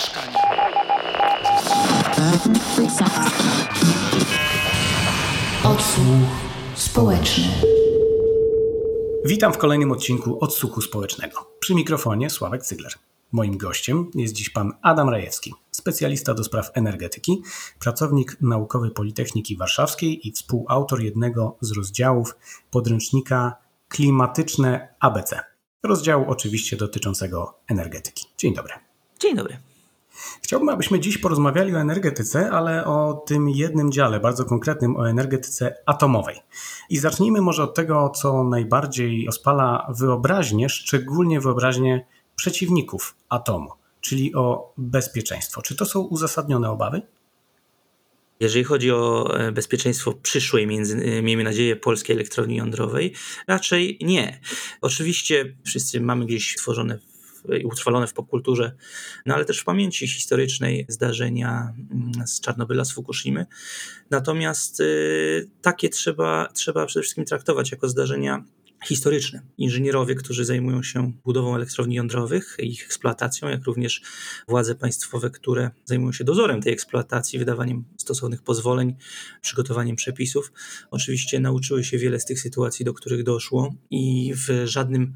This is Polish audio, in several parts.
mieszkania. Odsłuch społeczny. Witam w kolejnym odcinku Odsłuchu Społecznego. Przy mikrofonie Sławek Cygler. Moim gościem jest dziś pan Adam Rajewski, specjalista do spraw energetyki, pracownik naukowy Politechniki Warszawskiej i współautor jednego z rozdziałów podręcznika Klimatyczne ABC. Rozdziału oczywiście dotyczącego energetyki. Dzień dobry. Dzień dobry. Chciałbym, abyśmy dziś porozmawiali o energetyce, ale o tym jednym dziale, bardzo konkretnym, o energetyce atomowej. I zacznijmy może od tego, co najbardziej rozpala wyobraźnię, szczególnie wyobraźnię przeciwników atomu, czyli o bezpieczeństwo. Czy to są uzasadnione obawy? Jeżeli chodzi o e, bezpieczeństwo przyszłej, między, e, miejmy nadzieję, polskiej elektrowni jądrowej, raczej nie. Oczywiście wszyscy mamy gdzieś stworzone i utrwalone w popkulturze, no ale też w pamięci historycznej zdarzenia mm, z Czarnobyla, z Fukushimy. Natomiast y, takie trzeba, trzeba przede wszystkim traktować jako zdarzenia historyczne. Inżynierowie, którzy zajmują się budową elektrowni jądrowych, ich eksploatacją, jak również władze państwowe, które zajmują się dozorem tej eksploatacji, wydawaniem stosownych pozwoleń, przygotowaniem przepisów, oczywiście nauczyły się wiele z tych sytuacji, do których doszło i w żadnym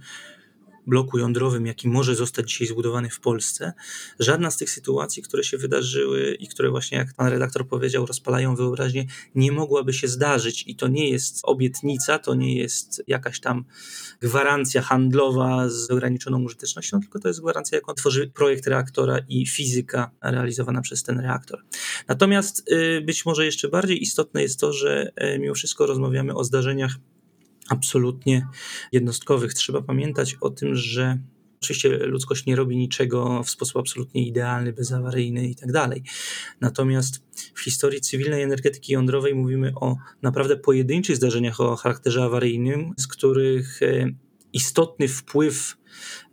bloku jądrowym, jaki może zostać dzisiaj zbudowany w Polsce, żadna z tych sytuacji, które się wydarzyły i które właśnie, jak pan redaktor powiedział, rozpalają wyobraźnię, nie mogłaby się zdarzyć. I to nie jest obietnica, to nie jest jakaś tam gwarancja handlowa z ograniczoną użytecznością, tylko to jest gwarancja, jaką tworzy projekt reaktora i fizyka realizowana przez ten reaktor. Natomiast y, być może jeszcze bardziej istotne jest to, że y, mimo wszystko rozmawiamy o zdarzeniach absolutnie jednostkowych. Trzeba pamiętać o tym, że Oczywiście ludzkość nie robi niczego w sposób absolutnie idealny, bezawaryjny i tak dalej. Natomiast w historii cywilnej energetyki jądrowej mówimy o naprawdę pojedynczych zdarzeniach o charakterze awaryjnym, z których e, istotny wpływ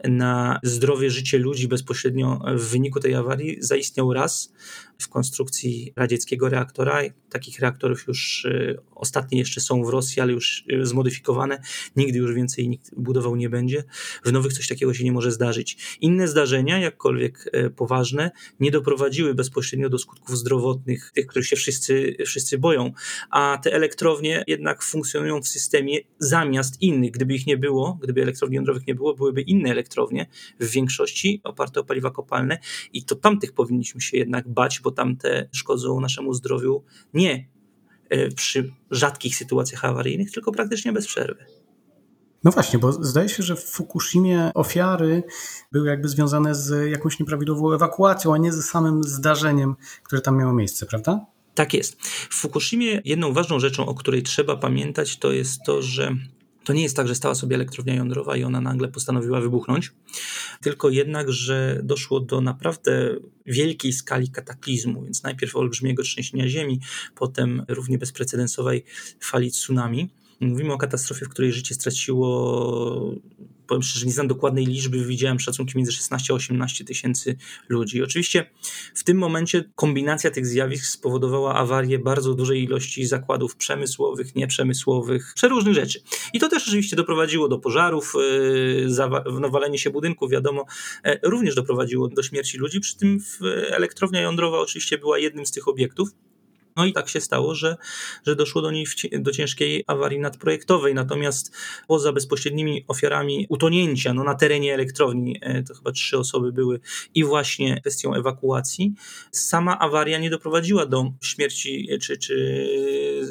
na zdrowie, życie ludzi bezpośrednio w wyniku tej awarii zaistniał raz w konstrukcji radzieckiego reaktora. Takich reaktorów już y, ostatnie jeszcze są w Rosji, ale już y, zmodyfikowane. Nigdy już więcej nikt budował nie będzie. W nowych coś takiego się nie może zdarzyć. Inne zdarzenia, jakkolwiek y, poważne, nie doprowadziły bezpośrednio do skutków zdrowotnych, tych, których się wszyscy, wszyscy boją. A te elektrownie jednak funkcjonują w systemie zamiast innych. Gdyby ich nie było, gdyby elektrowni jądrowych nie było, byłyby inne elektrownie, w większości oparte o paliwa kopalne i to tamtych powinniśmy się jednak bać, bo tamte szkodzą naszemu zdrowiu nie e, przy rzadkich sytuacjach awaryjnych, tylko praktycznie bez przerwy. No właśnie, bo zdaje się, że w Fukushimie ofiary były jakby związane z jakąś nieprawidłową ewakuacją, a nie ze samym zdarzeniem, które tam miało miejsce, prawda? Tak jest. W Fukushimie jedną ważną rzeczą, o której trzeba pamiętać, to jest to, że to nie jest tak, że stała sobie elektrownia jądrowa i ona nagle postanowiła wybuchnąć, tylko jednak, że doszło do naprawdę wielkiej skali kataklizmu, więc najpierw olbrzymiego trzęsienia ziemi, potem równie bezprecedensowej fali tsunami. Mówimy o katastrofie, w której życie straciło powiem szczerze, nie znam dokładnej liczby, widziałem szacunki między 16 a 18 tysięcy ludzi. Oczywiście w tym momencie kombinacja tych zjawisk spowodowała awarię bardzo dużej ilości zakładów przemysłowych, nieprzemysłowych, przeróżnych rzeczy. I to też oczywiście doprowadziło do pożarów, yy, nawalenie się budynków, wiadomo, e, również doprowadziło do śmierci ludzi, przy tym elektrownia jądrowa oczywiście była jednym z tych obiektów. No i tak się stało, że, że doszło do niej do ciężkiej awarii nadprojektowej. Natomiast poza bezpośrednimi ofiarami utonięcia no, na terenie elektrowni, e, to chyba trzy osoby były, i właśnie kwestią ewakuacji, sama awaria nie doprowadziła do śmierci czy, czy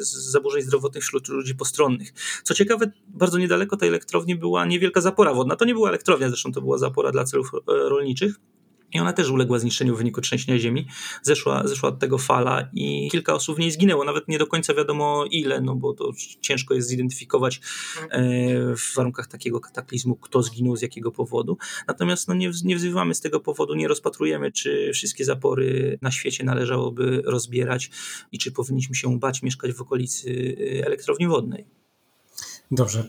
zaburzeń zdrowotnych wśród ludzi postronnych. Co ciekawe, bardzo niedaleko tej elektrowni była niewielka zapora wodna. To nie była elektrownia, zresztą to była zapora dla celów e, rolniczych i ona też uległa zniszczeniu w wyniku trzęsienia ziemi. Zeszła, zeszła od tego fala i kilka osób w niej zginęło. Nawet nie do końca wiadomo ile, no bo to ciężko jest zidentyfikować e, w warunkach takiego kataklizmu, kto zginął, z jakiego powodu. Natomiast no, nie, nie wzywamy z tego powodu, nie rozpatrujemy, czy wszystkie zapory na świecie należałoby rozbierać i czy powinniśmy się bać mieszkać w okolicy e, elektrowni wodnej. Dobrze.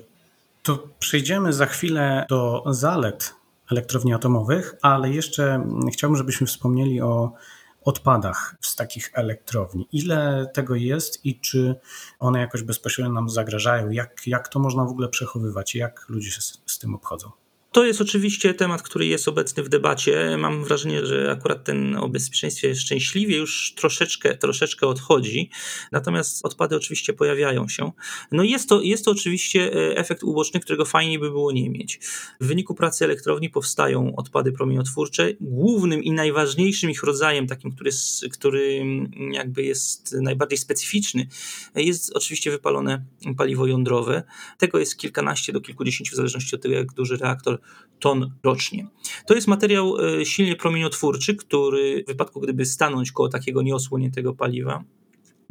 To przejdziemy za chwilę do zalet elektrowni atomowych, ale jeszcze chciałbym, żebyśmy wspomnieli o odpadach z takich elektrowni. Ile tego jest i czy one jakoś bezpośrednio nam zagrażają? Jak, jak to można w ogóle przechowywać? Jak ludzie się z, z tym obchodzą? To jest oczywiście temat, który jest obecny w debacie. Mam wrażenie, że akurat ten o bezpieczeństwie szczęśliwie już troszeczkę, troszeczkę odchodzi. Natomiast odpady oczywiście pojawiają się. No jest to, jest to oczywiście e, efekt uboczny, którego fajnie by było nie mieć. W wyniku pracy elektrowni powstają odpady promieniotwórcze. Głównym i najważniejszym ich rodzajem, takim, który, który jakby jest najbardziej specyficzny, jest oczywiście wypalone paliwo jądrowe. Tego jest kilkanaście do kilkudziesięciu, w zależności od tego, jak duży reaktor ton rocznie. To jest materiał e, silnie promieniotwórczy, który w wypadku gdyby stanąć koło takiego nieosłoniętego paliwa,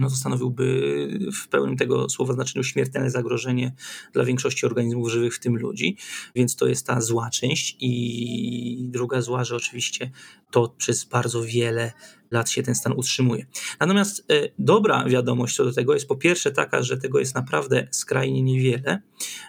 no to stanowiłby w pełnym tego słowa znaczeniu śmiertelne zagrożenie dla większości organizmów żywych, w tym ludzi. Więc to jest ta zła część. I druga zła, że oczywiście to przez bardzo wiele lat się ten stan utrzymuje. Natomiast e, dobra wiadomość co do tego jest po pierwsze taka, że tego jest naprawdę skrajnie niewiele.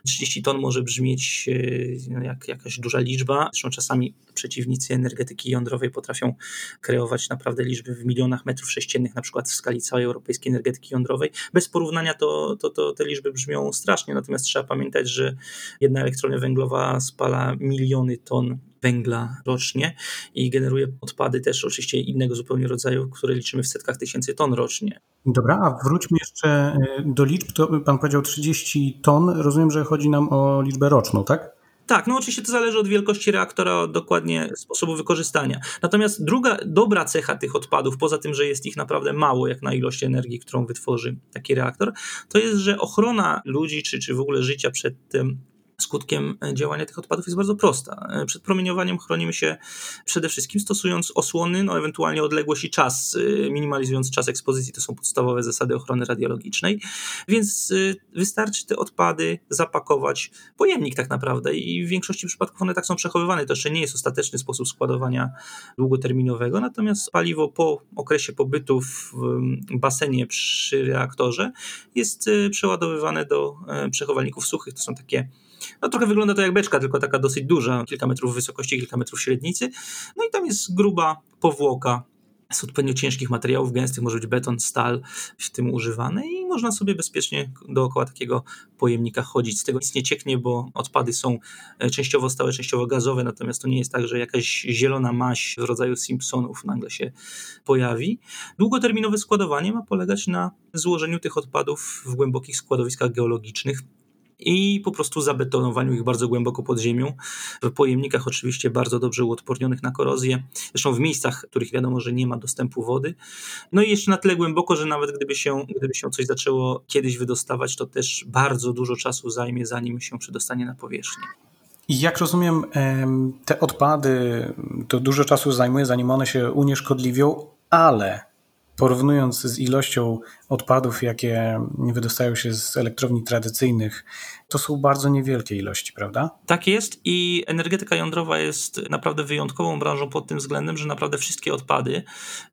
30 ton może brzmieć e, no, jak jakaś duża liczba. Zresztą czasami przeciwnicy energetyki jądrowej potrafią kreować naprawdę liczby w milionach metrów sześciennych, na przykład w skali całej europejskiej energetyki jądrowej. Bez porównania to, to, to te liczby brzmią strasznie, natomiast trzeba pamiętać, że jedna elektrownia węglowa spala miliony ton węgla rocznie i generuje odpady też oczywiście innego zupełnie rodzaju, które liczymy w setkach tysięcy ton rocznie. Dobra, a wróćmy jeszcze e, do liczb. To pan powiedział 30 ton. Rozumiem, że chodzi nam o liczbę roczną, tak? Tak, no oczywiście to zależy od wielkości reaktora, od dokładnie sposobu wykorzystania. Natomiast druga dobra cecha tych odpadów, poza tym, że jest ich naprawdę mało, jak na ilość energii, którą wytworzy taki reaktor, to jest, że ochrona ludzi, czy, czy w ogóle życia przed tym skutkiem e, działania tych odpadów jest bardzo prosta. E, przed promieniowaniem chronimy się przede wszystkim stosując osłony, no ewentualnie odległość i czas, e, minimalizując czas ekspozycji. To są podstawowe zasady ochrony radiologicznej. Więc wystarczy te odpady zapakować w pojemnik tak naprawdę i w większości przypadków one tak są przechowywane. To jeszcze nie jest ostateczny sposób składowania długoterminowego, natomiast paliwo po okresie pobytu w basenie przy reaktorze jest przeładowywane do przechowalników suchych. To są takie no trochę wygląda to jak beczka, tylko taka dosyć duża, kilka metrów wysokości, kilka metrów średnicy. No i tam jest gruba powłoka z odpowiednio ciężkich materiałów gęstych, może być beton, stal w tym używany i można sobie bezpiecznie dookoła takiego pojemnika chodzić. Z tego nic nie cieknie, bo odpady są e, częściowo stałe, częściowo gazowe, natomiast to nie jest tak, że jakaś zielona maść w rodzaju Simpsonów nagle się pojawi. Długoterminowe składowanie ma polegać na złożeniu tych odpadów w głębokich składowiskach geologicznych, i po prostu zabetonowaniu ich bardzo głęboko pod ziemią. W pojemnikach oczywiście bardzo dobrze uodpornionych na korozję, zresztą w miejscach, w których wiadomo, że nie ma dostępu wody. No i jeszcze na tyle głęboko, że nawet gdyby się, gdyby się coś zaczęło kiedyś wydostawać, to też bardzo dużo czasu zajmie, zanim się przedostanie na powierzchnię. Jak rozumiem, te odpady to dużo czasu zajmuje, zanim one się unieszkodliwią, ale porównując z ilością odpadów, jakie wydostają się z elektrowni tradycyjnych, to są bardzo niewielkie ilości, prawda? Tak jest i energetyka jądrowa jest naprawdę wyjątkową branżą pod tym względem, że naprawdę wszystkie odpady,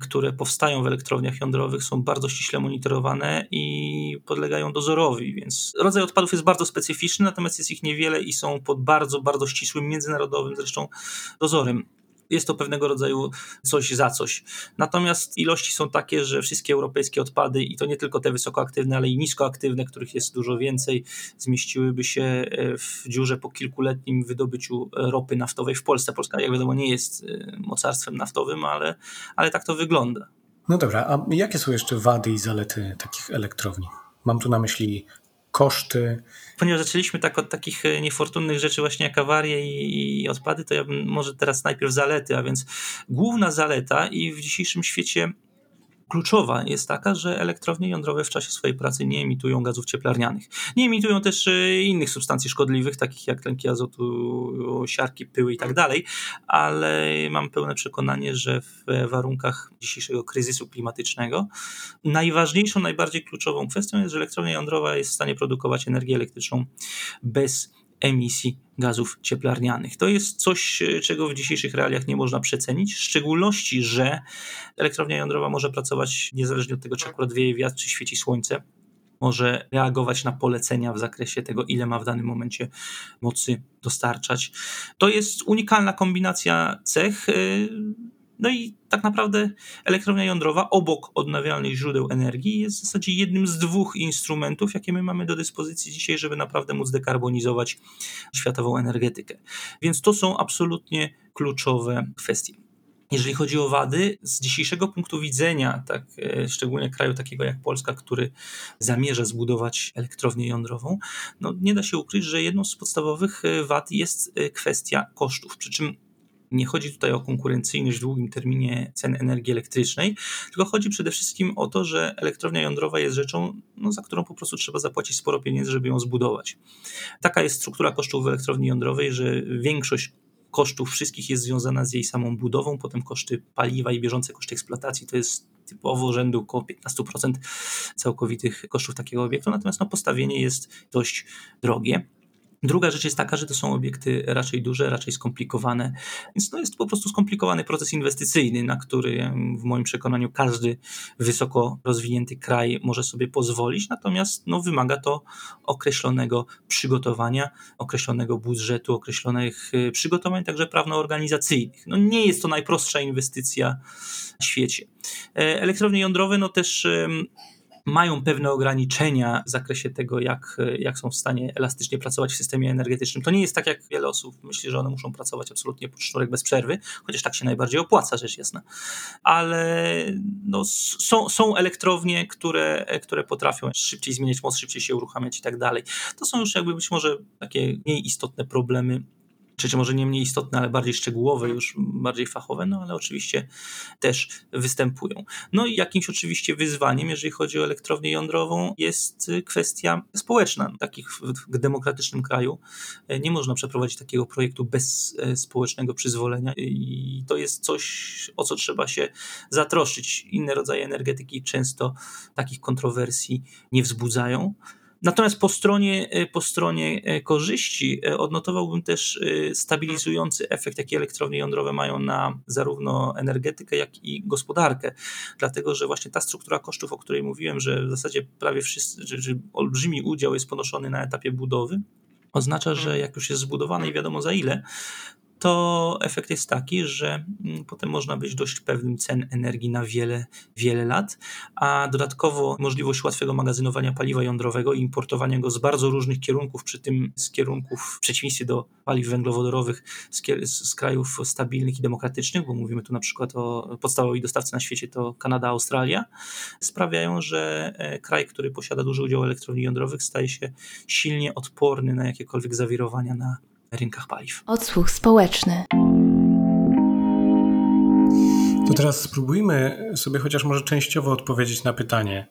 które powstają w elektrowniach jądrowych są bardzo ściśle monitorowane i podlegają dozorowi, więc rodzaj odpadów jest bardzo specyficzny, natomiast jest ich niewiele i są pod bardzo, bardzo ścisłym, międzynarodowym zresztą dozorem jest to pewnego rodzaju coś za coś. Natomiast ilości są takie, że wszystkie europejskie odpady, i to nie tylko te wysokoaktywne, ale i niskoaktywne, których jest dużo więcej, zmieściłyby się e, w dziurze po kilkuletnim wydobyciu ropy naftowej w Polsce. Polska, jak wiadomo, nie jest e, mocarstwem naftowym, ale, ale tak to wygląda. No dobra, a jakie są jeszcze wady i zalety takich elektrowni? Mam tu na myśli koszty. Ponieważ zaczęliśmy tak od takich e, niefortunnych rzeczy właśnie jak awarie i, i odpady, to ja bym może teraz najpierw zalety, a więc główna zaleta i w dzisiejszym świecie kluczowa jest taka, że elektrownie jądrowe w czasie swojej pracy nie emitują gazów cieplarnianych. Nie emitują też e, innych substancji szkodliwych, takich jak tlenki azotu, siarki, pyły i tak ale mam pełne przekonanie, że w warunkach dzisiejszego kryzysu klimatycznego najważniejszą, najbardziej kluczową kwestią jest, że elektrownia jądrowa jest w stanie produkować energię elektryczną bez emisji gazów cieplarnianych. To jest coś, e, czego w dzisiejszych realiach nie można przecenić, w szczególności, że elektrownia jądrowa może pracować niezależnie od tego, czy akurat wieje wiatr, czy świeci słońce. Może reagować na polecenia w zakresie tego, ile ma w danym momencie mocy dostarczać. To jest unikalna kombinacja cech, e, No i tak naprawdę elektrownia jądrowa obok odnawialnych źródeł energii jest w zasadzie jednym z dwóch instrumentów, jakie my mamy do dyspozycji dzisiaj, żeby naprawdę móc dekarbonizować światową energetykę. Więc to są absolutnie kluczowe kwestie. Jeżeli chodzi o wady, z dzisiejszego punktu widzenia, tak, e, szczególnie kraju takiego jak Polska, który zamierza zbudować elektrownię jądrową, no nie da się ukryć, że jedną z podstawowych e, wad jest e, kwestia kosztów. Przy czym nie chodzi tutaj o konkurencyjność w długim terminie cen energii elektrycznej, tylko chodzi przede wszystkim o to, że elektrownia jądrowa jest rzeczą, no, za którą po prostu trzeba zapłacić sporo pieniędzy, żeby ją zbudować. Taka jest struktura kosztów w elektrowni jądrowej, że większość kosztów wszystkich jest związana z jej samą budową, potem koszty paliwa i bieżące koszty eksploatacji to jest typowo rzędu około 15% całkowitych kosztów takiego obiektu, natomiast no, postawienie jest dość drogie. Druga rzecz jest taka, że to są obiekty raczej duże, raczej skomplikowane, więc to jest po prostu skomplikowany proces inwestycyjny, na który w moim przekonaniu każdy wysoko rozwinięty kraj może sobie pozwolić, natomiast no, wymaga to określonego przygotowania, określonego budżetu, określonych y, przygotowań także prawno-organizacyjnych. No, nie jest to najprostsza inwestycja w świecie. E, elektrownie jądrowe no też mają pewne ograniczenia w zakresie tego, jak, jak są w stanie elastycznie pracować w systemie energetycznym. To nie jest tak, jak wiele osób myśli, że one muszą pracować absolutnie pod sznurek bez przerwy, chociaż tak się najbardziej opłaca, rzecz jasna. Ale no, są, są elektrownie, które, które potrafią szybciej zmieniać moc, szybciej się uruchamiać i tak dalej. To są już jakby być może takie mniej istotne problemy czy, może nie mniej istotne, ale bardziej szczegółowe, już bardziej fachowe, no ale oczywiście też występują. No i jakimś oczywiście wyzwaniem, jeżeli chodzi o elektrownię jądrową, jest kwestia społeczna. Takich w demokratycznym kraju e, nie można przeprowadzić takiego projektu bez e, społecznego przyzwolenia i to jest coś, o co trzeba się zatroszczyć. Inne rodzaje energetyki często takich kontrowersji nie wzbudzają. Natomiast po stronie, e, po stronie e, korzyści e, odnotowałbym też stabilizujący efekt, jaki elektrownie jądrowe mają na zarówno energetykę, jak i gospodarkę. Dlatego, że właśnie ta struktura kosztów, o której mówiłem, że w zasadzie prawie wszyscy, że, że olbrzymi udział jest ponoszony na etapie budowy, oznacza, że jak już jest zbudowane i wiadomo za ile, to efekt jest taki, że mm, potem można być dość pewnym cen energii na wiele, wiele lat, a dodatkowo możliwość łatwego magazynowania paliwa jądrowego i importowania go z bardzo różnych kierunków, przy tym z kierunków w przeciwieństwie do paliw węglowodorowych z, z krajów stabilnych i demokratycznych, bo mówimy tu na przykład o podstawowej dostawcy na świecie to Kanada, Australia, sprawiają, że e, kraj, który posiada duży udział elektrowni jądrowych staje się silnie odporny na jakiekolwiek zawirowania na rynkach paliw. Odsłuch społeczny. To teraz spróbujmy sobie chociaż może częściowo odpowiedzieć na pytanie.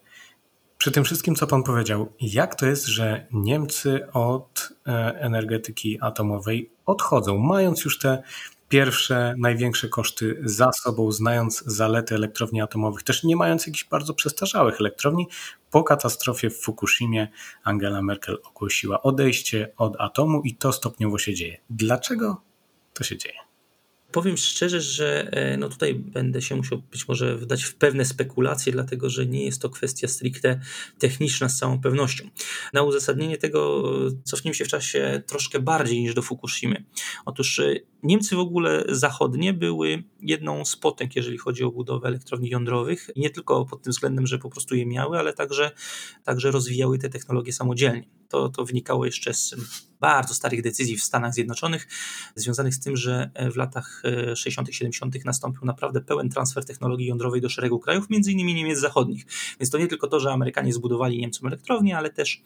Przy tym wszystkim, co Pan powiedział, jak to jest, że Niemcy od e, energetyki atomowej odchodzą, mając już te pierwsze, największe koszty za sobą, znając zalety elektrowni atomowych, też nie mając jakichś bardzo przestarzałych elektrowni. Po katastrofie w Fukushimie Angela Merkel ogłosiła odejście od atomu i to stopniowo się dzieje. Dlaczego to się dzieje? Powiem szczerze, że e, no tutaj będę się musiał być może wdać w pewne spekulacje, dlatego że nie jest to kwestia stricte techniczna z całą pewnością. Na uzasadnienie tego cofnijmy się w czasie troszkę bardziej niż do Fukushimy. Otóż e, Niemcy w ogóle zachodnie były jedną z potęg, jeżeli chodzi o budowę elektrowni jądrowych. Nie tylko pod tym względem, że po prostu je miały, ale także, także rozwijały te technologie samodzielnie. To, to wynikało jeszcze z bardzo starych decyzji w Stanach Zjednoczonych, związanych z tym, że w latach 60., 70. nastąpił naprawdę pełen transfer technologii jądrowej do szeregu krajów, między innymi Niemiec zachodnich. Więc to nie tylko to, że Amerykanie zbudowali Niemcom elektrownię, ale też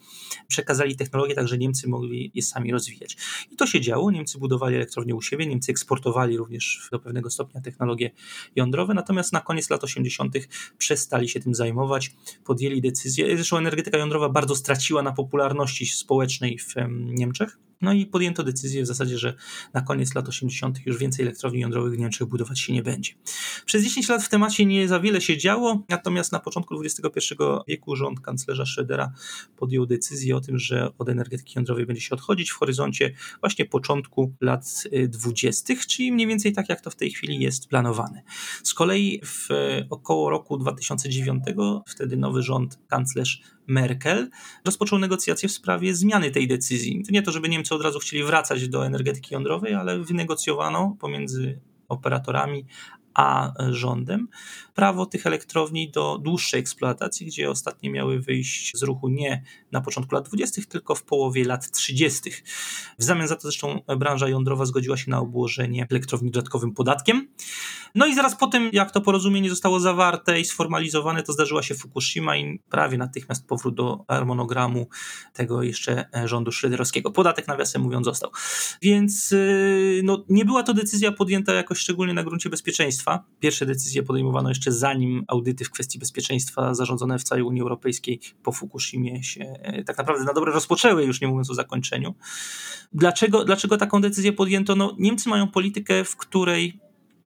przekazali technologię, tak że Niemcy mogli je sami rozwijać. I to się działo. Niemcy budowali elektrownię u siebie, Niemcy eksportowali również do pewnego stopnia technologie jądrowe, natomiast na koniec lat 80. przestali się tym zajmować, podjęli decyzję. Zresztą energetyka jądrowa bardzo straciła na popularności społecznej w Niemczech. No i podjęto decyzję w zasadzie, że na koniec lat 80. już więcej elektrowni jądrowych w Niemczech budować się nie będzie. Przez 10 lat w temacie nie za wiele się działo, natomiast na początku XXI wieku rząd kanclerza Schrödera podjął decyzję o tym, że od energetyki jądrowej będzie się odchodzić w horyzoncie właśnie początku lat 20., czyli mniej więcej tak jak to w tej chwili jest planowane. Z kolei w około roku 2009 wtedy nowy rząd, kanclerz Merkel rozpoczął negocjacje w sprawie zmiany tej decyzji. To nie to, żeby Niemcy od razu chcieli wracać do energetyki jądrowej, ale wynegocjowano pomiędzy operatorami a rządem prawo tych elektrowni do dłuższej eksploatacji, gdzie ostatnie miały wyjść z ruchu nie na początku lat 20., tylko w połowie lat 30. W zamian za to zresztą branża jądrowa zgodziła się na obłożenie elektrowni dodatkowym podatkiem. No i zaraz po tym, jak to porozumienie zostało zawarte i sformalizowane, to zdarzyła się Fukushima i prawie natychmiast powrót do harmonogramu tego jeszcze rządu szrederowskiego. Podatek, nawiasem mówiąc, został. Więc y, no, nie była to decyzja podjęta jakoś szczególnie na gruncie bezpieczeństwa. Pierwsze decyzje podejmowano jeszcze zanim audyty w kwestii bezpieczeństwa zarządzone w całej Unii Europejskiej po Fukushimie się e, tak naprawdę na dobre rozpoczęły, już nie mówiąc o zakończeniu. Dlaczego, dlaczego taką decyzję podjęto? No, Niemcy mają politykę, w której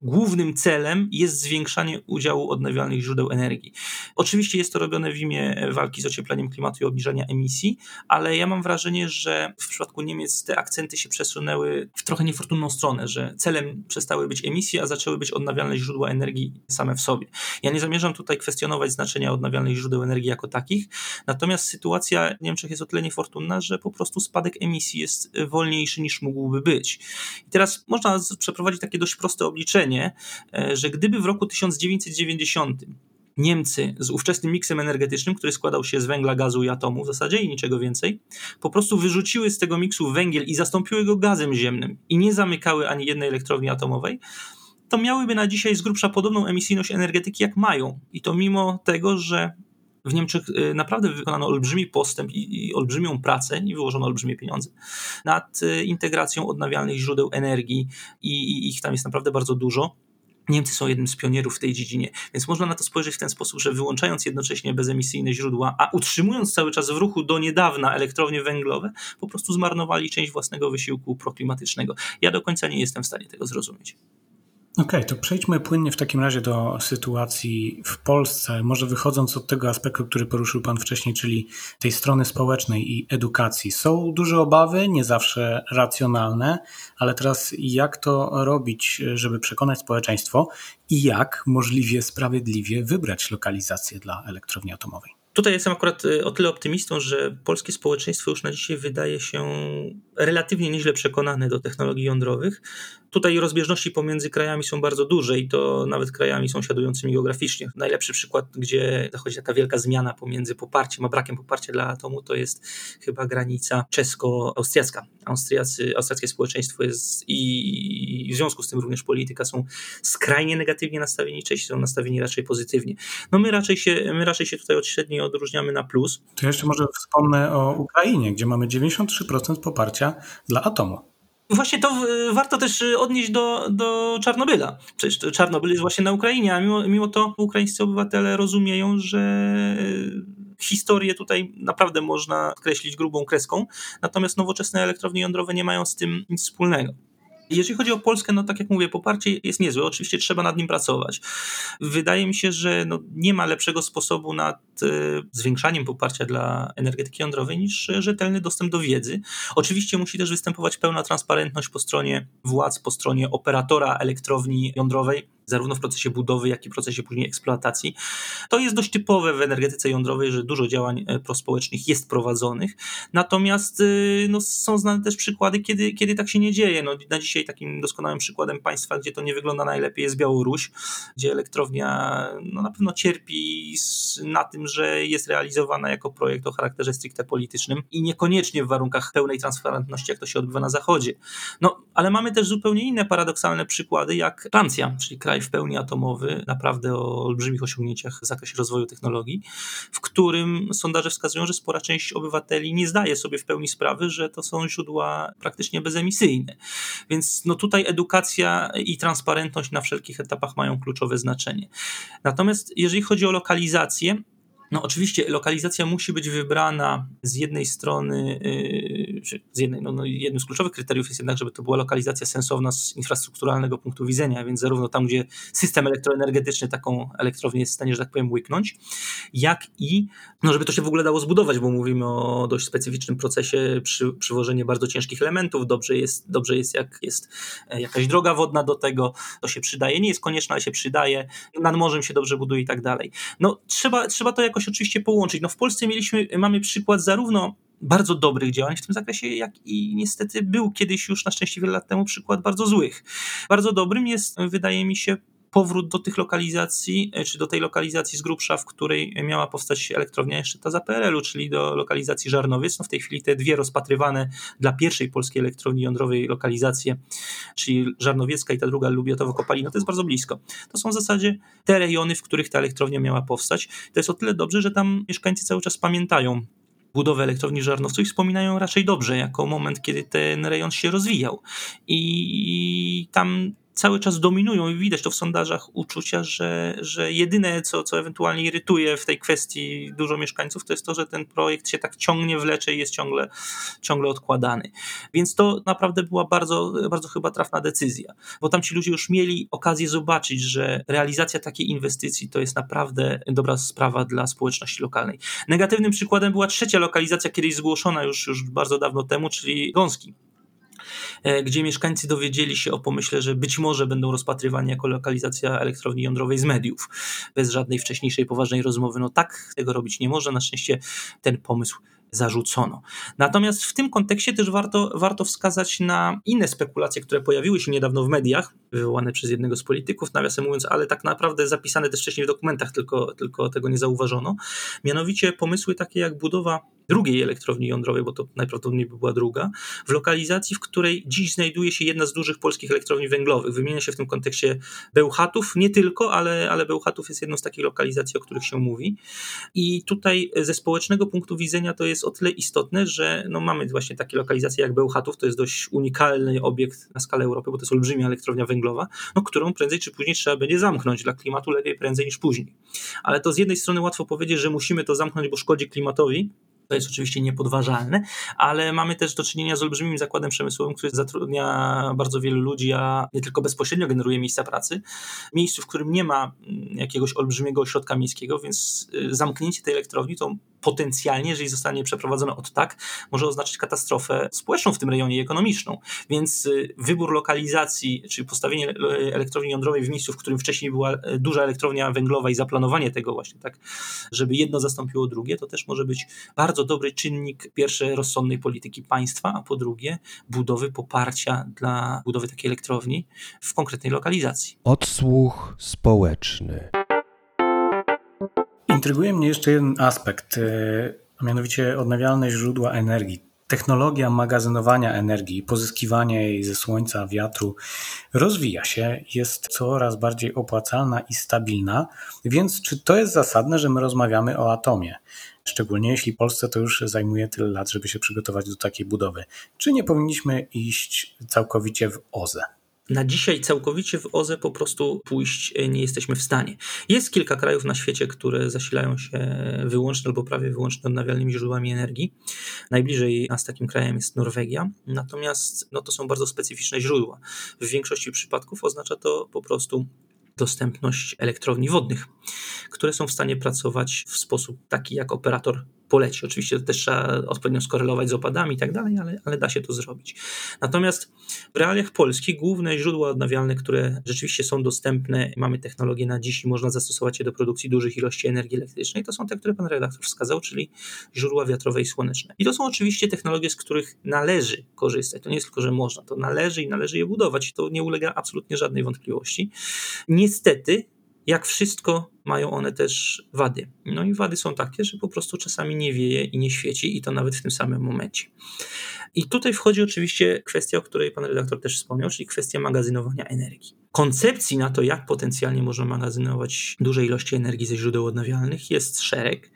głównym celem jest zwiększanie udziału odnawialnych źródeł energii. Oczywiście jest to robione w imię walki z ociepleniem klimatu i obniżania emisji, ale ja mam wrażenie, że w przypadku Niemiec te akcenty się przesunęły w trochę niefortunną stronę, że celem przestały być emisje, a zaczęły być odnawialne źródła energii same w sobie. Ja nie zamierzam tutaj kwestionować znaczenia odnawialnych źródeł energii jako takich, natomiast sytuacja w Niemczech jest o tyle niefortunna, że po prostu spadek emisji jest wolniejszy niż mógłby być. I teraz można przeprowadzić takie dość proste obliczenie, E, że gdyby w roku 1990 Niemcy z ówczesnym miksem energetycznym, który składał się z węgla, gazu i atomu w zasadzie i niczego więcej, po prostu wyrzuciły z tego miksu węgiel i zastąpiły go gazem ziemnym i nie zamykały ani jednej elektrowni atomowej, to miałyby na dzisiaj z grubsza podobną emisyjność energetyki jak mają. I to mimo tego, że w Niemczech e, naprawdę wykonano olbrzymi postęp i, i olbrzymią pracę i wyłożono olbrzymie pieniądze nad e, integracją odnawialnych źródeł energii i, i ich tam jest naprawdę bardzo dużo. Niemcy są jednym z pionierów w tej dziedzinie, więc można na to spojrzeć w ten sposób, że wyłączając jednocześnie bezemisyjne źródła, a utrzymując cały czas w ruchu do niedawna elektrownie węglowe, po prostu zmarnowali część własnego wysiłku proklimatycznego. Ja do końca nie jestem w stanie tego zrozumieć. Okej, okay, to przejdźmy płynnie w takim razie do sytuacji w Polsce. Może wychodząc od tego aspektu, który poruszył Pan wcześniej, czyli tej strony społecznej i edukacji. Są duże obawy, nie zawsze racjonalne, ale teraz jak to robić, żeby przekonać społeczeństwo i jak możliwie sprawiedliwie wybrać lokalizację dla elektrowni atomowej? Tutaj jestem akurat y, o tyle optymistą, że polskie społeczeństwo już na dzisiaj wydaje się relatywnie nieźle przekonane do technologii jądrowych. Tutaj rozbieżności pomiędzy krajami są bardzo duże i to nawet krajami sąsiadującymi geograficznie. Najlepszy przykład, gdzie zachodzi taka wielka zmiana pomiędzy poparciem a brakiem poparcia dla atomu, to jest chyba granica czesko-austriacka. Austriacy, austriackie społeczeństwo jest i w związku z tym również polityka są skrajnie negatywnie nastawieni, Czesi są nastawieni raczej pozytywnie. No my raczej się, my raczej się tutaj od średniej odróżniamy na plus. To jeszcze może wspomnę o Ukrainie, gdzie mamy 93% poparcia dla atomu. Właśnie to warto też odnieść do, do Czarnobyla. Przecież Czarnobyl jest właśnie na Ukrainie, a mimo, mimo to ukraińscy obywatele rozumieją, że historię tutaj naprawdę można kreślić grubą kreską, natomiast nowoczesne elektrownie jądrowe nie mają z tym nic wspólnego. Jeżeli chodzi o Polskę, no tak jak mówię, poparcie jest niezłe. Oczywiście trzeba nad nim pracować. Wydaje mi się, że no nie ma lepszego sposobu nad e, zwiększaniem poparcia dla energetyki jądrowej niż rzetelny dostęp do wiedzy. Oczywiście musi też występować pełna transparentność po stronie władz, po stronie operatora elektrowni jądrowej zarówno w procesie budowy, jak i w procesie później eksploatacji. To jest dość typowe w energetyce jądrowej, że dużo działań e, prospołecznych jest prowadzonych, natomiast e, no, są znane też przykłady, kiedy, kiedy tak się nie dzieje. No, na dzisiaj takim doskonałym przykładem państwa, gdzie to nie wygląda najlepiej jest Białoruś, gdzie elektrownia no, na pewno cierpi na tym, że jest realizowana jako projekt o charakterze stricte politycznym i niekoniecznie w warunkach pełnej transparentności, jak to się odbywa na Zachodzie. No, ale mamy też zupełnie inne paradoksalne przykłady, jak Francja, czyli kraj w pełni atomowy, naprawdę o olbrzymich osiągnięciach w zakresie rozwoju technologii, w którym sondaże wskazują, że spora część obywateli nie zdaje sobie w pełni sprawy, że to są źródła praktycznie bezemisyjne. Więc no tutaj edukacja i transparentność na wszelkich etapach mają kluczowe znaczenie. Natomiast jeżeli chodzi o lokalizację, no oczywiście lokalizacja musi być wybrana z jednej strony, yy, z jednej, no, no, jednym z kluczowych kryteriów jest jednak, żeby to była lokalizacja sensowna z infrastrukturalnego punktu widzenia, więc zarówno tam, gdzie system elektroenergetyczny taką elektrownię jest w stanie, że tak powiem, łyknąć, jak i, no żeby to się w ogóle dało zbudować, bo mówimy o dość specyficznym procesie przy, bardzo ciężkich elementów, dobrze jest, dobrze jest jak jest e, jakaś droga wodna do tego, to się przydaje, nie jest konieczne, ale się przydaje, nad morzem się dobrze buduje i tak dalej. No trzeba, trzeba to jakoś oczywiście połączyć. No w Polsce mieliśmy, mamy przykład zarówno bardzo dobrych działań w tym zakresie, jak i niestety był kiedyś już na szczęście wiele lat temu przykład bardzo złych. Bardzo dobrym jest, wydaje mi się, powrót do tych lokalizacji, e, czy do tej lokalizacji z grubsza, w której miała powstać elektrownia jeszcze ta za PRL-u, czyli do lokalizacji Żarnowiec. No w tej chwili te dwie rozpatrywane dla pierwszej polskiej elektrowni jądrowej lokalizacje, czyli Żarnowiecka i ta druga Lubiatowo-Kopalino, to jest bardzo blisko. To są w zasadzie te rejony, w których ta elektrownia miała powstać. To jest o tyle dobrze, że tam mieszkańcy cały czas pamiętają budowę elektrowni Żarnowców wspominają raczej dobrze, jako moment, kiedy ten rejon się rozwijał. I tam cały czas dominują i widać to w sondażach uczucia, że, że jedyne, co, co ewentualnie irytuje w tej kwestii dużo mieszkańców, to jest to, że ten projekt się tak ciągnie, wlecze i jest ciągle, ciągle odkładany. Więc to naprawdę była bardzo, bardzo chyba trafna decyzja, bo tam ci ludzie już mieli okazję zobaczyć, że realizacja takiej inwestycji to jest naprawdę dobra sprawa dla społeczności lokalnej. Negatywnym przykładem była trzecia lokalizacja, kiedyś zgłoszona już, już bardzo dawno temu, czyli Gąski gdzie mieszkańcy dowiedzieli się o pomyśle, że być może będą rozpatrywani jako lokalizacja elektrowni jądrowej z mediów, bez żadnej wcześniejszej poważnej rozmowy. No tak tego robić nie może. Na szczęście ten pomysł zarzucono. Natomiast w tym kontekście też warto, warto wskazać na inne spekulacje, które pojawiły się niedawno w mediach, wywołane przez jednego z polityków, nawiasem mówiąc, ale tak naprawdę zapisane też wcześniej w dokumentach, tylko, tylko tego nie zauważono. Mianowicie pomysły takie jak budowa drugiej elektrowni jądrowej, bo to najprawdopodobniej by była druga, w lokalizacji, w której dziś znajduje się jedna z dużych polskich elektrowni węglowych. Wymienia się w tym kontekście Bełchatów, nie tylko, ale, ale Bełchatów jest jedną z takich lokalizacji, o których się mówi. I tutaj ze społecznego punktu widzenia to jest o tyle istotne, że no mamy właśnie takie lokalizacje jak Bełchatów, to jest dość unikalny obiekt na skalę Europy, bo to jest olbrzymia elektrownia węglowa, no, którą prędzej czy później trzeba będzie zamknąć. Dla klimatu lepiej prędzej niż później. Ale to z jednej strony łatwo powiedzieć, że musimy to zamknąć, bo szkodzi klimatowi, to jest oczywiście niepodważalne, ale mamy też do czynienia z olbrzymim zakładem przemysłowym, który zatrudnia bardzo wielu ludzi, a nie tylko bezpośrednio generuje miejsca pracy. Miejscu, w którym nie ma mm, jakiegoś olbrzymiego ośrodka miejskiego, więc y, zamknięcie tej elektrowni to potencjalnie, jeżeli zostanie przeprowadzone od tak, może oznaczać katastrofę społeczną w tym rejonie i ekonomiczną. Więc y, wybór lokalizacji, czyli postawienie elektrowni jądrowej w miejscu, w którym wcześniej była y, duża elektrownia węglowa i zaplanowanie tego właśnie tak, żeby jedno zastąpiło drugie, to też może być bardzo dobry czynnik pierwsze rozsądnej polityki państwa, a po drugie budowy poparcia dla budowy takiej elektrowni w konkretnej lokalizacji. Odsłuch społeczny. Intryguje mnie jeszcze jeden aspekt, e, a mianowicie odnawialne źródła energii. Technologia magazynowania energii, pozyskiwania jej ze słońca, wiatru rozwija się, jest coraz bardziej opłacalna i stabilna, więc czy to jest zasadne, że my rozmawiamy o atomie? Szczególnie jeśli Polsce to już zajmuje tyle lat, żeby się przygotować do takiej budowy. Czy nie powinniśmy iść całkowicie w OZE? Na dzisiaj całkowicie w OZE po prostu pójść e, nie jesteśmy w stanie. Jest kilka krajów na świecie, które zasilają się wyłącznie albo prawie wyłącznie odnawialnymi źródłami energii. Najbliżej nas takim krajem jest Norwegia, natomiast no, to są bardzo specyficzne źródła. W większości przypadków oznacza to po prostu dostępność elektrowni wodnych, które są w stanie pracować w sposób taki, jak operator poleci. Oczywiście to też trzeba odpowiednio skorelować z opadami i tak dalej, ale, ale da się to zrobić. Natomiast w realiach polskich główne źródła odnawialne, które rzeczywiście są dostępne, mamy technologię na dziś i można zastosować je do produkcji dużych ilości energii elektrycznej, to są te, które pan redaktor wskazał, czyli źródła wiatrowe i słoneczne. I to są oczywiście technologie, z których należy korzystać. To nie jest tylko, że można, to należy i należy je budować. To nie ulega absolutnie żadnej wątpliwości. Niestety, jak wszystko mają one też wady. No i wady są takie, że po prostu czasami nie wieje i nie świeci, i to nawet w tym samym momencie. I tutaj wchodzi oczywiście kwestia, o której pan redaktor też wspomniał, czyli kwestia magazynowania energii. Koncepcji na to, jak potencjalnie można magazynować duże ilości energii ze źródeł odnawialnych, jest szereg.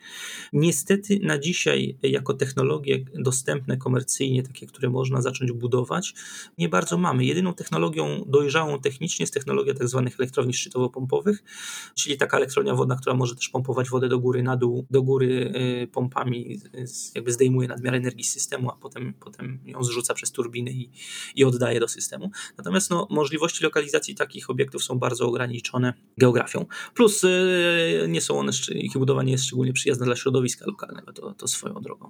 Niestety na dzisiaj, jako technologie dostępne komercyjnie, takie, które można zacząć budować, nie bardzo mamy. Jedyną technologią dojrzałą technicznie jest technologia tzw. Tak elektrowni szczytowo-pompowych, czyli taka elektrownia wodna, która może też pompować wodę do góry, na dół, do góry y, pompami, jakby zdejmuje nadmiar energii z systemu, a potem, potem ją zrzuca przez turbiny i, i oddaje do systemu. Natomiast no, możliwości lokalizacji takich obiektów są bardzo ograniczone geografią. Plus y, nie są one, ich budowa nie jest szczególnie przyjazna dla środowiska lokalnego, to, to swoją drogą.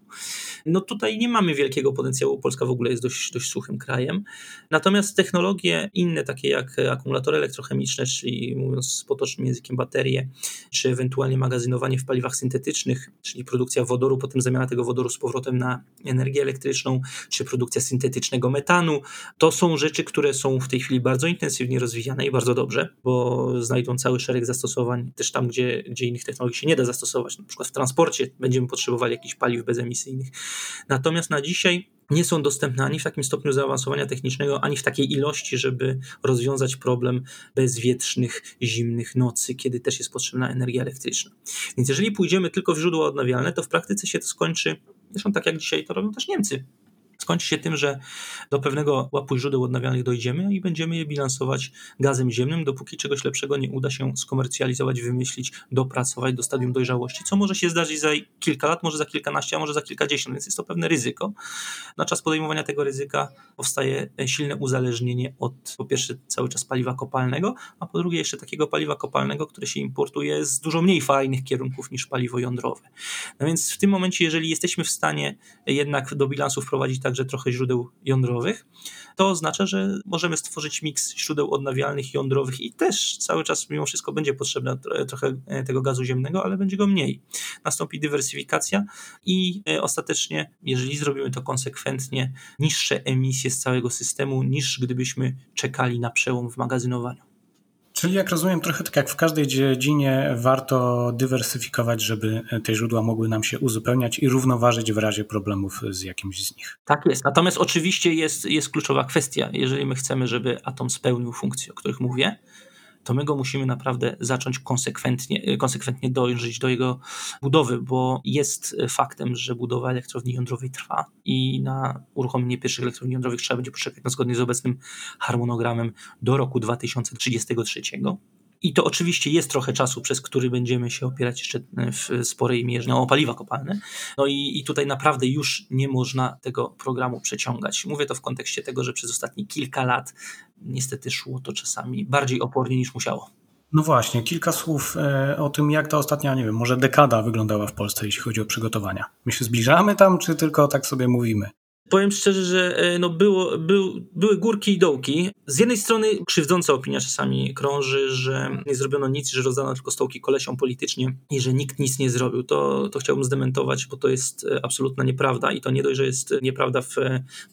No tutaj nie mamy wielkiego potencjału, Polska w ogóle jest dość, dość suchym krajem. Natomiast technologie inne, takie jak akumulatory elektrochemiczne, czyli mówiąc potocznym językiem baterie, czy ewentualnie magazynowanie w paliwach syntetycznych, czyli produkcja wodoru, potem zamiana tego wodoru z powrotem na energię elektryczną, czy produkcja syntetycznego metanu. To są rzeczy, które są w tej chwili bardzo intensywnie rozwijane rozwijane i bardzo dobrze, bo znajdą cały szereg zastosowań też tam, gdzie, gdzie innych technologii się nie da zastosować. Na przykład w transporcie będziemy potrzebowali jakichś paliw bezemisyjnych. Natomiast na dzisiaj nie są dostępne ani w takim stopniu zaawansowania technicznego, ani w takiej ilości, żeby rozwiązać problem bezwietrznych, zimnych nocy, kiedy też jest potrzebna energia elektryczna. Więc jeżeli pójdziemy tylko w źródła odnawialne, to w praktyce się to skończy, zresztą tak jak dzisiaj to robią też Niemcy skończy się tym, że do pewnego łapu źródeł odnawialnych dojdziemy i będziemy je bilansować gazem ziemnym, dopóki czegoś lepszego nie uda się skomercjalizować, wymyślić, dopracować do stadium dojrzałości, co może się zdarzyć za kilka lat, może za kilkanaście, a może za kilkadziesiąt, więc jest to pewne ryzyko. Na czas podejmowania tego ryzyka powstaje silne uzależnienie od po pierwsze cały czas paliwa kopalnego, a po drugie jeszcze takiego paliwa kopalnego, które się importuje z dużo mniej fajnych kierunków niż paliwo jądrowe. No więc w tym momencie, jeżeli jesteśmy w stanie jednak do bilansu wprowadzić tak także trochę źródeł jądrowych, to oznacza, że możemy stworzyć miks źródeł odnawialnych jądrowych i też cały czas mimo wszystko będzie potrzebne trochę e, tego gazu ziemnego, ale będzie go mniej. Nastąpi dywersyfikacja i e, ostatecznie, jeżeli zrobimy to konsekwentnie, niższe emisje z całego systemu niż gdybyśmy czekali na przełom w magazynowaniu. Czyli jak rozumiem, trochę tak jak w każdej dziedzinie, warto dywersyfikować, żeby te źródła mogły nam się uzupełniać i równoważyć w razie problemów z jakimś z nich. Tak jest. Natomiast oczywiście jest, jest kluczowa kwestia. Jeżeli my chcemy, żeby atom spełnił funkcje, o których mówię, to my go musimy naprawdę zacząć konsekwentnie, konsekwentnie dojrzeć do jego budowy, bo jest faktem, że budowa elektrowni jądrowej trwa i na uruchomienie pierwszych elektrowni jądrowych trzeba będzie poczekać no, zgodnie z obecnym harmonogramem do roku 2033. I to oczywiście jest trochę czasu, przez który będziemy się opierać jeszcze w sporej mierze o paliwa kopalne. No i, i tutaj naprawdę już nie można tego programu przeciągać. Mówię to w kontekście tego, że przez ostatnie kilka lat niestety szło to czasami bardziej opornie niż musiało. No właśnie, kilka słów e, o tym, jak ta ostatnia, nie wiem, może dekada wyglądała w Polsce, jeśli chodzi o przygotowania. My się zbliżamy tam, czy tylko tak sobie mówimy? Powiem szczerze, że e, no było, był, były górki i dołki. Z jednej strony krzywdząca opinia czasami krąży, że nie zrobiono nic, że rozdano tylko stołki kolesią politycznie i że nikt nic nie zrobił. To, to chciałbym zdementować, bo to jest e, absolutna nieprawda i to nie dość, że jest nieprawda w,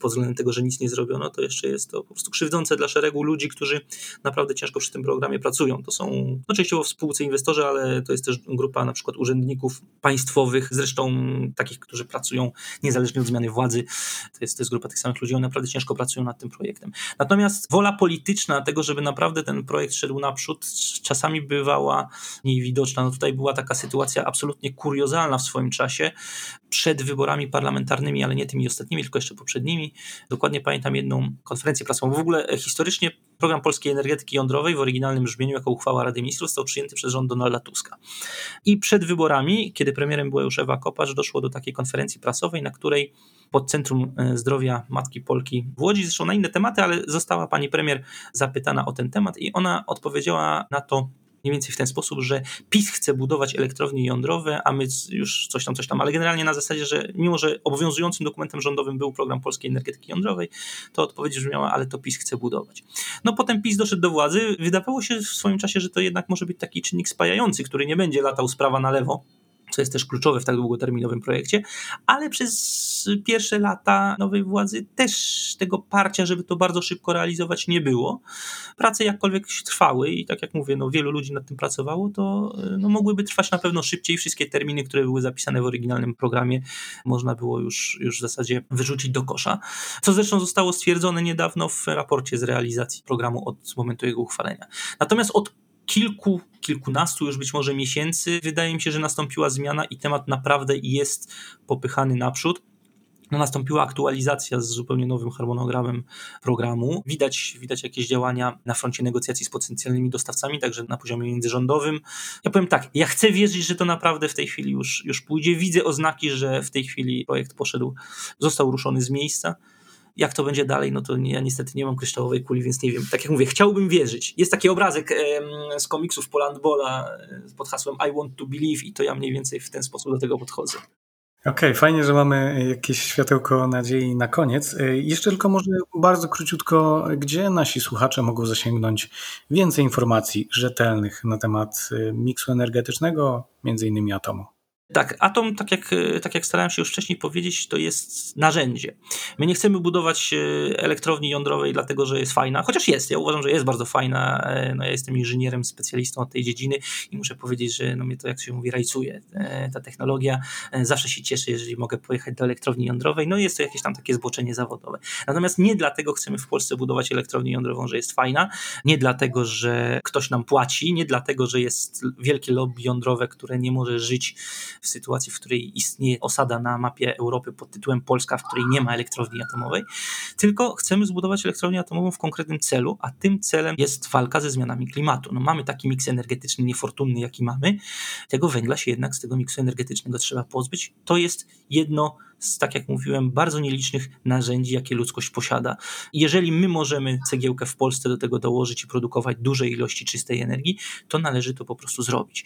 pod względem tego, że nic nie zrobiono, to jeszcze jest to po prostu krzywdzące dla szeregu ludzi, którzy naprawdę ciężko przy tym programie pracują. To są no, częściowo w spółce inwestorzy, ale to jest też grupa na przykład urzędników państwowych, zresztą takich, którzy pracują niezależnie od zmiany władzy to jest, to jest grupa tych samych ludzi, oni naprawdę ciężko pracują nad tym projektem. Natomiast wola polityczna tego, żeby naprawdę ten projekt szedł naprzód, czasami bywała mniej widoczna. No tutaj była taka sytuacja absolutnie kuriozalna w swoim czasie, przed wyborami parlamentarnymi, ale nie tymi ostatnimi, tylko jeszcze poprzednimi. Dokładnie pamiętam jedną konferencję prasową. W ogóle e, historycznie program polskiej energetyki jądrowej w oryginalnym brzmieniu jako uchwała Rady Ministrów został przyjęty przez rząd Donalda Tuska. I przed wyborami, kiedy premierem była już Ewa Kopacz, doszło do takiej konferencji prasowej, na której pod Centrum e, Zdrowia Matki Polki w Łodzi, zresztą na inne tematy, ale została pani premier zapytana o ten temat i ona odpowiedziała na to mniej więcej w ten sposób, że PiS chce budować elektrownie jądrowe, a my już coś tam, coś tam, ale generalnie na zasadzie, że mimo, że obowiązującym dokumentem rządowym był program polskiej energetyki jądrowej, to odpowiedź brzmiała, ale to PiS chce budować. No potem PiS doszedł do władzy, wydawało się w swoim czasie, że to jednak może być taki czynnik spajający, który nie będzie latał z prawa na lewo, co jest też kluczowe w tak długoterminowym projekcie, ale przez pierwsze lata nowej władzy też tego parcia, żeby to bardzo szybko realizować, nie było. Prace jakkolwiek trwały i tak jak mówię, no, wielu ludzi nad tym pracowało, to no, mogłyby trwać na pewno szybciej. Wszystkie terminy, które były zapisane w oryginalnym programie, można było już, już w zasadzie wyrzucić do kosza. Co zresztą zostało stwierdzone niedawno w raporcie z realizacji programu od momentu jego uchwalenia. Natomiast od kilku, kilkunastu już być może miesięcy wydaje mi się, że nastąpiła zmiana i temat naprawdę jest popychany naprzód. No, nastąpiła aktualizacja z zupełnie nowym harmonogramem programu. Widać, widać jakieś działania na froncie negocjacji z potencjalnymi dostawcami, także na poziomie międzyrządowym. Ja powiem tak, ja chcę wierzyć, że to naprawdę w tej chwili już, już pójdzie. Widzę oznaki, że w tej chwili projekt poszedł, został ruszony z miejsca. Jak to będzie dalej, no to ja niestety nie mam kryształowej kuli, więc nie wiem. Tak jak mówię, chciałbym wierzyć. Jest taki obrazek z komiksów Polandbola e, pod hasłem I want to believe i to ja mniej więcej w ten sposób do tego podchodzę. Okej, okay, fajnie, że mamy jakieś światełko nadziei na koniec. E, jeszcze tylko może bardzo króciutko, gdzie nasi słuchacze mogą zasięgnąć więcej informacji rzetelnych na temat e, miksu energetycznego, między innymi atomu? Tak, atom, tak jak, tak jak starałem się już wcześniej powiedzieć, to jest narzędzie. My nie chcemy budować e, elektrowni jądrowej dlatego, że jest fajna, chociaż jest, ja uważam, że jest bardzo fajna. E, no, ja jestem inżynierem, specjalistą od tej dziedziny i muszę powiedzieć, że no, mnie to, jak się mówi, rajcuje. E, ta technologia zawsze się cieszy, jeżeli mogę pojechać do elektrowni jądrowej. No jest to jakieś tam takie zboczenie zawodowe. Natomiast nie dlatego chcemy w Polsce budować elektrownię jądrową, że jest fajna, nie dlatego, że ktoś nam płaci, nie dlatego, że jest wielkie lobby jądrowe, które nie może żyć w sytuacji, w której istnieje osada na mapie Europy pod tytułem Polska, w której nie ma elektrowni atomowej, tylko chcemy zbudować elektrownię atomową w konkretnym celu, a tym celem jest walka ze zmianami klimatu. No mamy taki miks energetyczny niefortunny, jaki mamy. Tego węgla się jednak z tego miksu energetycznego trzeba pozbyć. To jest jedno z, tak jak mówiłem, bardzo nielicznych narzędzi, jakie ludzkość posiada. Jeżeli my możemy cegiełkę w Polsce do tego dołożyć i produkować duże ilości czystej energii, to należy to po prostu zrobić.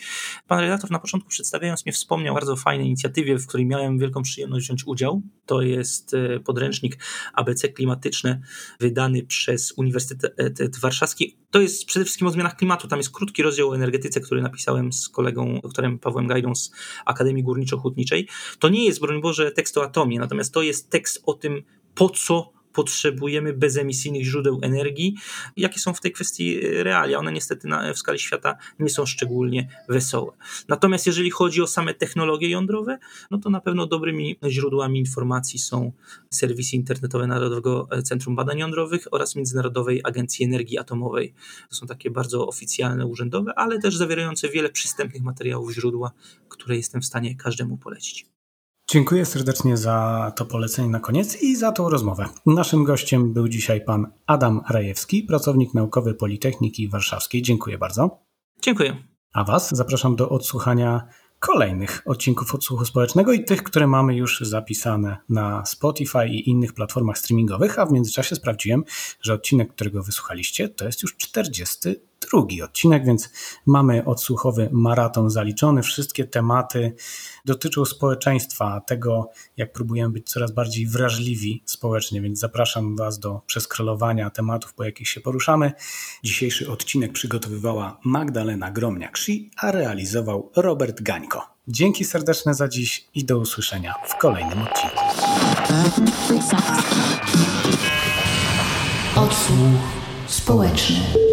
Pan redaktor na początku przedstawiając mnie wspomniał o bardzo fajnej inicjatywie, w której miałem wielką przyjemność wziąć udział. To jest e, podręcznik ABC klimatyczne wydany przez Uniwersytet Warszawski. To jest przede wszystkim o zmianach klimatu. Tam jest krótki rozdział o energetyce, który napisałem z kolegą doktorem Pawłem Gajdą z Akademii Górniczo-Hutniczej. To nie jest, broń Boże, tekst o atomie, natomiast to jest tekst o tym, po co potrzebujemy bezemisyjnych źródeł energii, jakie są w tej kwestii realia. One niestety na, w skali świata nie są szczególnie wesołe. Natomiast jeżeli chodzi o same technologie jądrowe, no to na pewno dobrymi źródłami informacji są serwisy internetowe Narodowego Centrum Badań Jądrowych oraz Międzynarodowej Agencji Energii Atomowej. To są takie bardzo oficjalne, urzędowe, ale też zawierające wiele przystępnych materiałów źródła, które jestem w stanie każdemu polecić. Dziękuję serdecznie za to polecenie na koniec i za tą rozmowę. Naszym gościem był dzisiaj pan Adam Rajewski, pracownik naukowy Politechniki Warszawskiej. Dziękuję bardzo. Dziękuję. A Was zapraszam do odsłuchania kolejnych odcinków odsłuchu społecznego i tych, które mamy już zapisane na Spotify i innych platformach streamingowych, a w międzyczasie sprawdziłem, że odcinek, którego wysłuchaliście, to jest już 42 odcinek, więc mamy odsłuchowy maraton zaliczony. Wszystkie tematy dotyczą społeczeństwa, tego, jak próbujemy być coraz bardziej wrażliwi społecznie, więc zapraszam Was do przeskrolowania tematów, po jakich się poruszamy. Dzisiejszy odcinek przygotowywała Magdalena Gromniak-Szi, a realizował Robert Gańko. Dzięki serdeczne za dziś i do usłyszenia w kolejnym odcinku. Odsłuch społeczny.